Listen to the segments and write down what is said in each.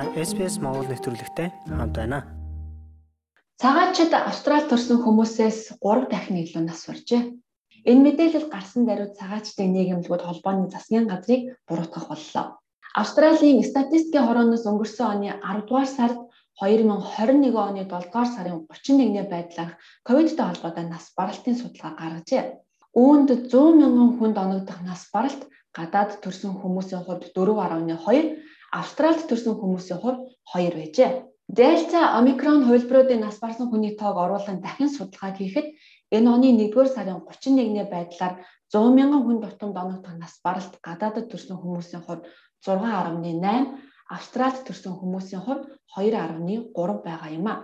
Та SPS Монгол нэвтрүүлэгтэй хамт байна. Цагаатчид Австрали төрсэн хүмүүсээс 3 дахин илүү нас баржээ. Энэ мэдээлэл гарсан даруйд цагаатчдын нийгэмлэгүүд холбооны засгийн газрыг буруутгах боллоо. Австралийн статистикийн хорооноос өнгөрсөн оны 10 дугаар сард 2021 оны 7 дугаар сарын 31-ний байдлаар ковидтой холбоотой нас баралтын судалгаа гаргажээ. Үүнд 100 мянган хүнд оногдох нас баралт гадаад төрсэн хүмүүсийн хувьд 4.2, Австралид төрсэн хүмүүсийн хувьд 2 байжээ. Дельта омикрон хувилбаруудын нас барсан хүний тоог оруулан дахин судалгаа хийхэд энэ оны 1-р сарын 31-ний байдлаар 100 мянган хүн тутамд оногдох нас баралт гадаадд төрсэн хүмүүсийн хувьд 6.8, Австралид төрсэн хүмүүсийн хувьд 2.3 байгаа юм а.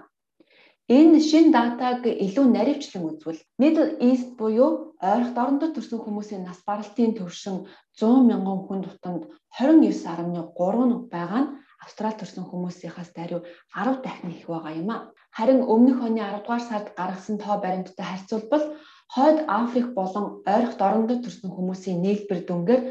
Энэ шин датаг илүү наривчлан үзвэл Middle East буюу ойролт орондод төрсэн хүмүүсийн нас баралтын төвшин 100 мянган хүн тутамд 29.3 байгаа нь Австрали төрсэн хүмүүсийнхээс даруй 10 дахин их байгаа юм а. Харин өмнөх оны 10 дугаар сард гаргасан тоо баримттай харьцуулбал хойд Африк болон ойролт орондод төрсэн хүмүүсийн нийлбэр дүнгээр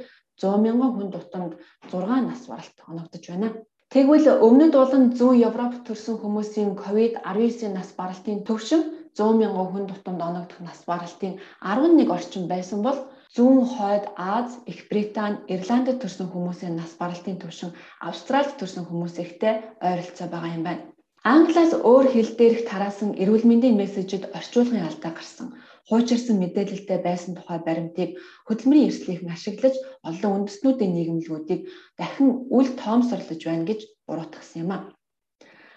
100 мянган хүн тутамд 6 нас баралт оногдож байна. Тэгвэл өмнөд болон зүүн Европ төрсэн хүмүүсийн COVID-19 нас баралтын төвшин 100 мянган хүн тутамд оногдох нас баралтын 11 орчим байсан бол зүүн хойд Аз, Их Британи, Ирландд төрсэн хүмүүсийн нас баралтын төвшин Австралид төрсэн хүмүүсийнхтэй ойролцоо байгаа юм байна. Англиас өөр хэл дээрх тараасан эрүүл мэндийн мессежид орчуулгын алдаа гарсан хуучирсан мэдээлэлтэй байсан тухай баримтыг хөдөлмөрийн эрсдлийнхэн ашиглаж олон үндэстнүүдийн нийгэмлэгүүдийг дахин үл тоомсорлож байна гэж буруутгасан юм а.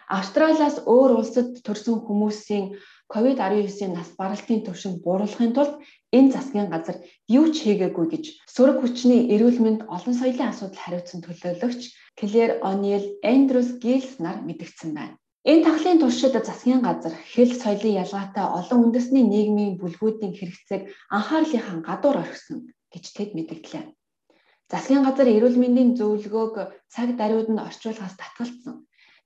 Австралиас өөр улсад төрсэн хүмүүсийн COVID-19-ийн нас баралтын түвшин бууруулахын тулд энэ засгийн газар юу ч хийгээгүй гэж сөрөг хүчний эрүүл мэнд олон соёлын асуудал хариуцсан төлөөлөгч Клэр Онил Эндрюс Гилс нар мэдгдсэн байна. Энэ тахлын туршид засгийн газар хэл соёлын ялгаатай олон үндэсний нийгмийн бүлгүүдийн хэрэгцээг анхаарлынхаа гадуур орхисон гэж тэд мэдгдлээ. Засгийн газар эрүүл мэндийн зөвлөгөөг цаг даруйд нь орчуулахаас татгалцсан.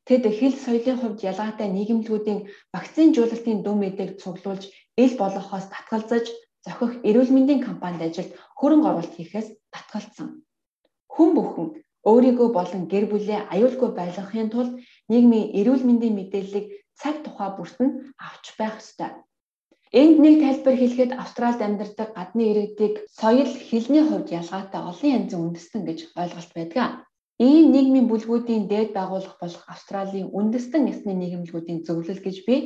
Тэд хэл соёлын хувьд ялгаатай нийгэмлэгүүдийн вакцинжуулалтын дүн мэдээг цуглуулж ил болгохоос татгалзаж зохих эрүүл мэндийн компанид ажилд хөрөнгө оруулалт хийхээс татгалцсан. Хүн бүхэн өөрийгөө болон гэр бүлээ аюулгүй байлгахын тулд нийгмийн эрүүл мэндийн мэдээллийг цаг тухай бүрт нь авч байх ёстой. Энд нэг тайлбар хэлэхэд Австралид амьдардаг гадны иргэдийг соёл, хэлний хувьд ялгаатай олон янзын үндэстэн гэж ойлголт байдаг. Ийм нийгмийн бүлгүүдийн дээд байгууллага болох Австралийн үндэстэн ясны нийгэмлэгүүдийн зөвлөл гэж би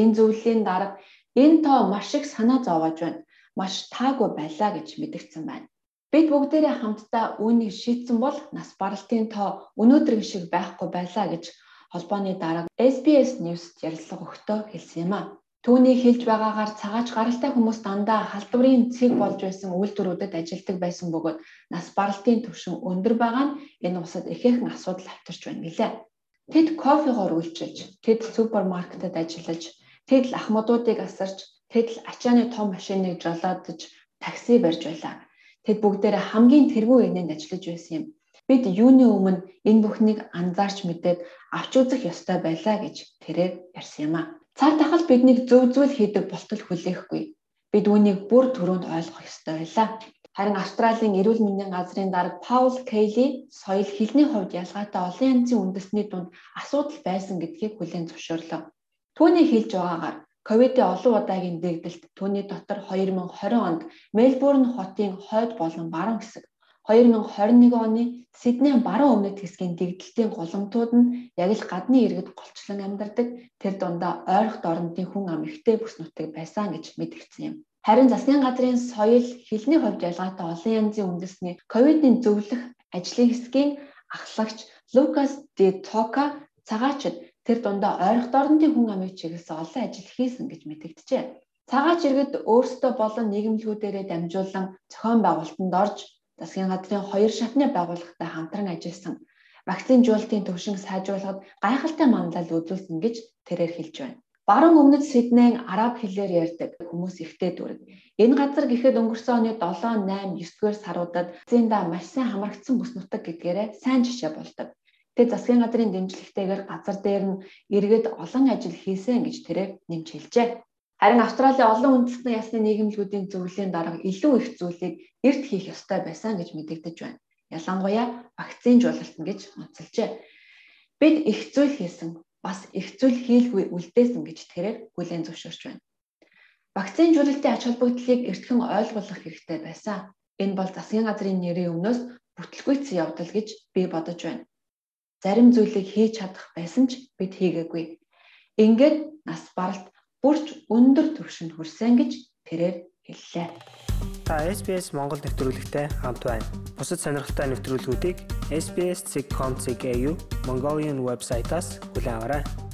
энэ зөвлөлийн дарга энэ тоо маш их санаа зовоож байна. Маш таагүй байлаа гэж мэдгдсэн байна. Бид бүгдээрээ хамтдаа үүнийг шийдсэн бол нас баралтын тоо өнөөдрийн шиг байхгүй байлаа гэж холбооны дарга SBS News-д ярилцлага өгтөө хэлсэн юм а. Түүний хэлж байгаагаар цагаач гаралтай хүмүүс дандаа халдварын цэг болж байсан үйлдвэрүүдэд ажилладаг байсан бөгөөд нас баралтын түвшин өндөр байгаа нь энэ усад ихээхэн асуудал авчирч байна гэлээ. Тэд кофегоор үйлчилж, тэд супермаркетад ажиллаж, тэд л ахмадуудыг асарч, тэд л ачааны том машиныг жолоодож такси барьж байлаа Тэд бүгдээрээ хамгийн тэргүй эгнэнд ажиллаж байсан юм. Бид юуны өмнө энэ бүхнийг анзаарч мэдээд авч үзэх ёстой байлаа гэж тэрээр ярьсан юм а. Цар тахал биднийг зөв зүйл хийдэг болтол хүлээхгүй. Бид үүнийг бүр түрүүнд ойлгох ёстой байлаа. Харин Австралийн эрүүл мэндийн газрын дарга Паул Кейли соёл хэлний хувьд ялгаатай олон янзын үндэсний дунд асуудал байсан гэдгийг хүлээн зөвшөөрлөө. Түүний хэлж байгаагаар Ковидын олон удаагийн дэгдэлт түүний дотор 2020 онд Мельбурн хотын хойд болон баруун хэсэг 2021 оны Сиднейн баруун өмнөд хэсгийн дэгдэлтийн голомтууд нь яг л гадны иргэд голчлон амьдардаг тэр дундаа ойрхот орондын хүн ам ихтэй бүс нутаг байсан гэж мэдгдсэн юм. Харин засгийн газрын соёл хэлний хувьд ялгаатай олон янзын үндэсний ковидын зөвлөх ажлын хэсгийн ахлагч Лукас Де Тока цагаачд тэр дундаа ойрох дорнодын хүн амыг чиглэсэн олон ажил хийсэн гэж мэдэгдэжээ. Цагаач иргэд өөрсдөө болон нийгэмлэгүүдээрээ дамжуулан зохион байгуулалтанд орж засгийн газрын хоёр шатны байгууллагатай хамтран ажилласан. Вакцинжуулалтын төвшинг сайжруулахад гайхалтай манлал үзүүлсэн гэж тэрээр хэлж байна. Баруун өмнөд Сиднейн араб хэлээр ярьдаг хүмүүс ихтэй дүрэг. Энэ газар гэхэд өнгөрсөн оны 7, 8, 9 дугаар саруудад зэнда маш сайн хамрагдсан бүс нутаг гэдгээрээ сайн жишээ болдог. Тэгээд засгийн газрын дэмжлэгтэйгээр газар дээр нь иргэд олон ажил хийсэн гэж тэрээр нэмж хэлжээ. Харин Австралийн олон үндэстэн ясны нийгэмлэгүүдийн зөвлөлийн дарга илүү их зүйлийг эрт хийх ёстой байсан гэж мэдэгдэж байна. Ялангуяа вакцин жуулалт нь гэж онцолжээ. Бид их зүйл хийсэн, бас их зүйл хийлгүй үлдээсэн гэж тэрээр хүлээн зөвшөөрч байна. Вакцины жүрэлтийн ач холбогдлыг эртхэн ойлгох хэрэгтэй байсан. Энэ бол засгийн газрын нэрийн өмнөөс бүтлгүйцсэн явдал гэж би бодож байна. Зарим зүйлийг хийж чадах байсан ч бид хийгээгүй. Ингээд нас баралт бүрч өндөр түвшинд хүрсэн гэж тэрээр хэллээ. Та SBS Монгол нэвтрүүлэгтэй хамт байна. Бусад сонирхолтой нэвтрүүлгүүдийг SBS.com.cg Mongolian вебсайтаас аваарай.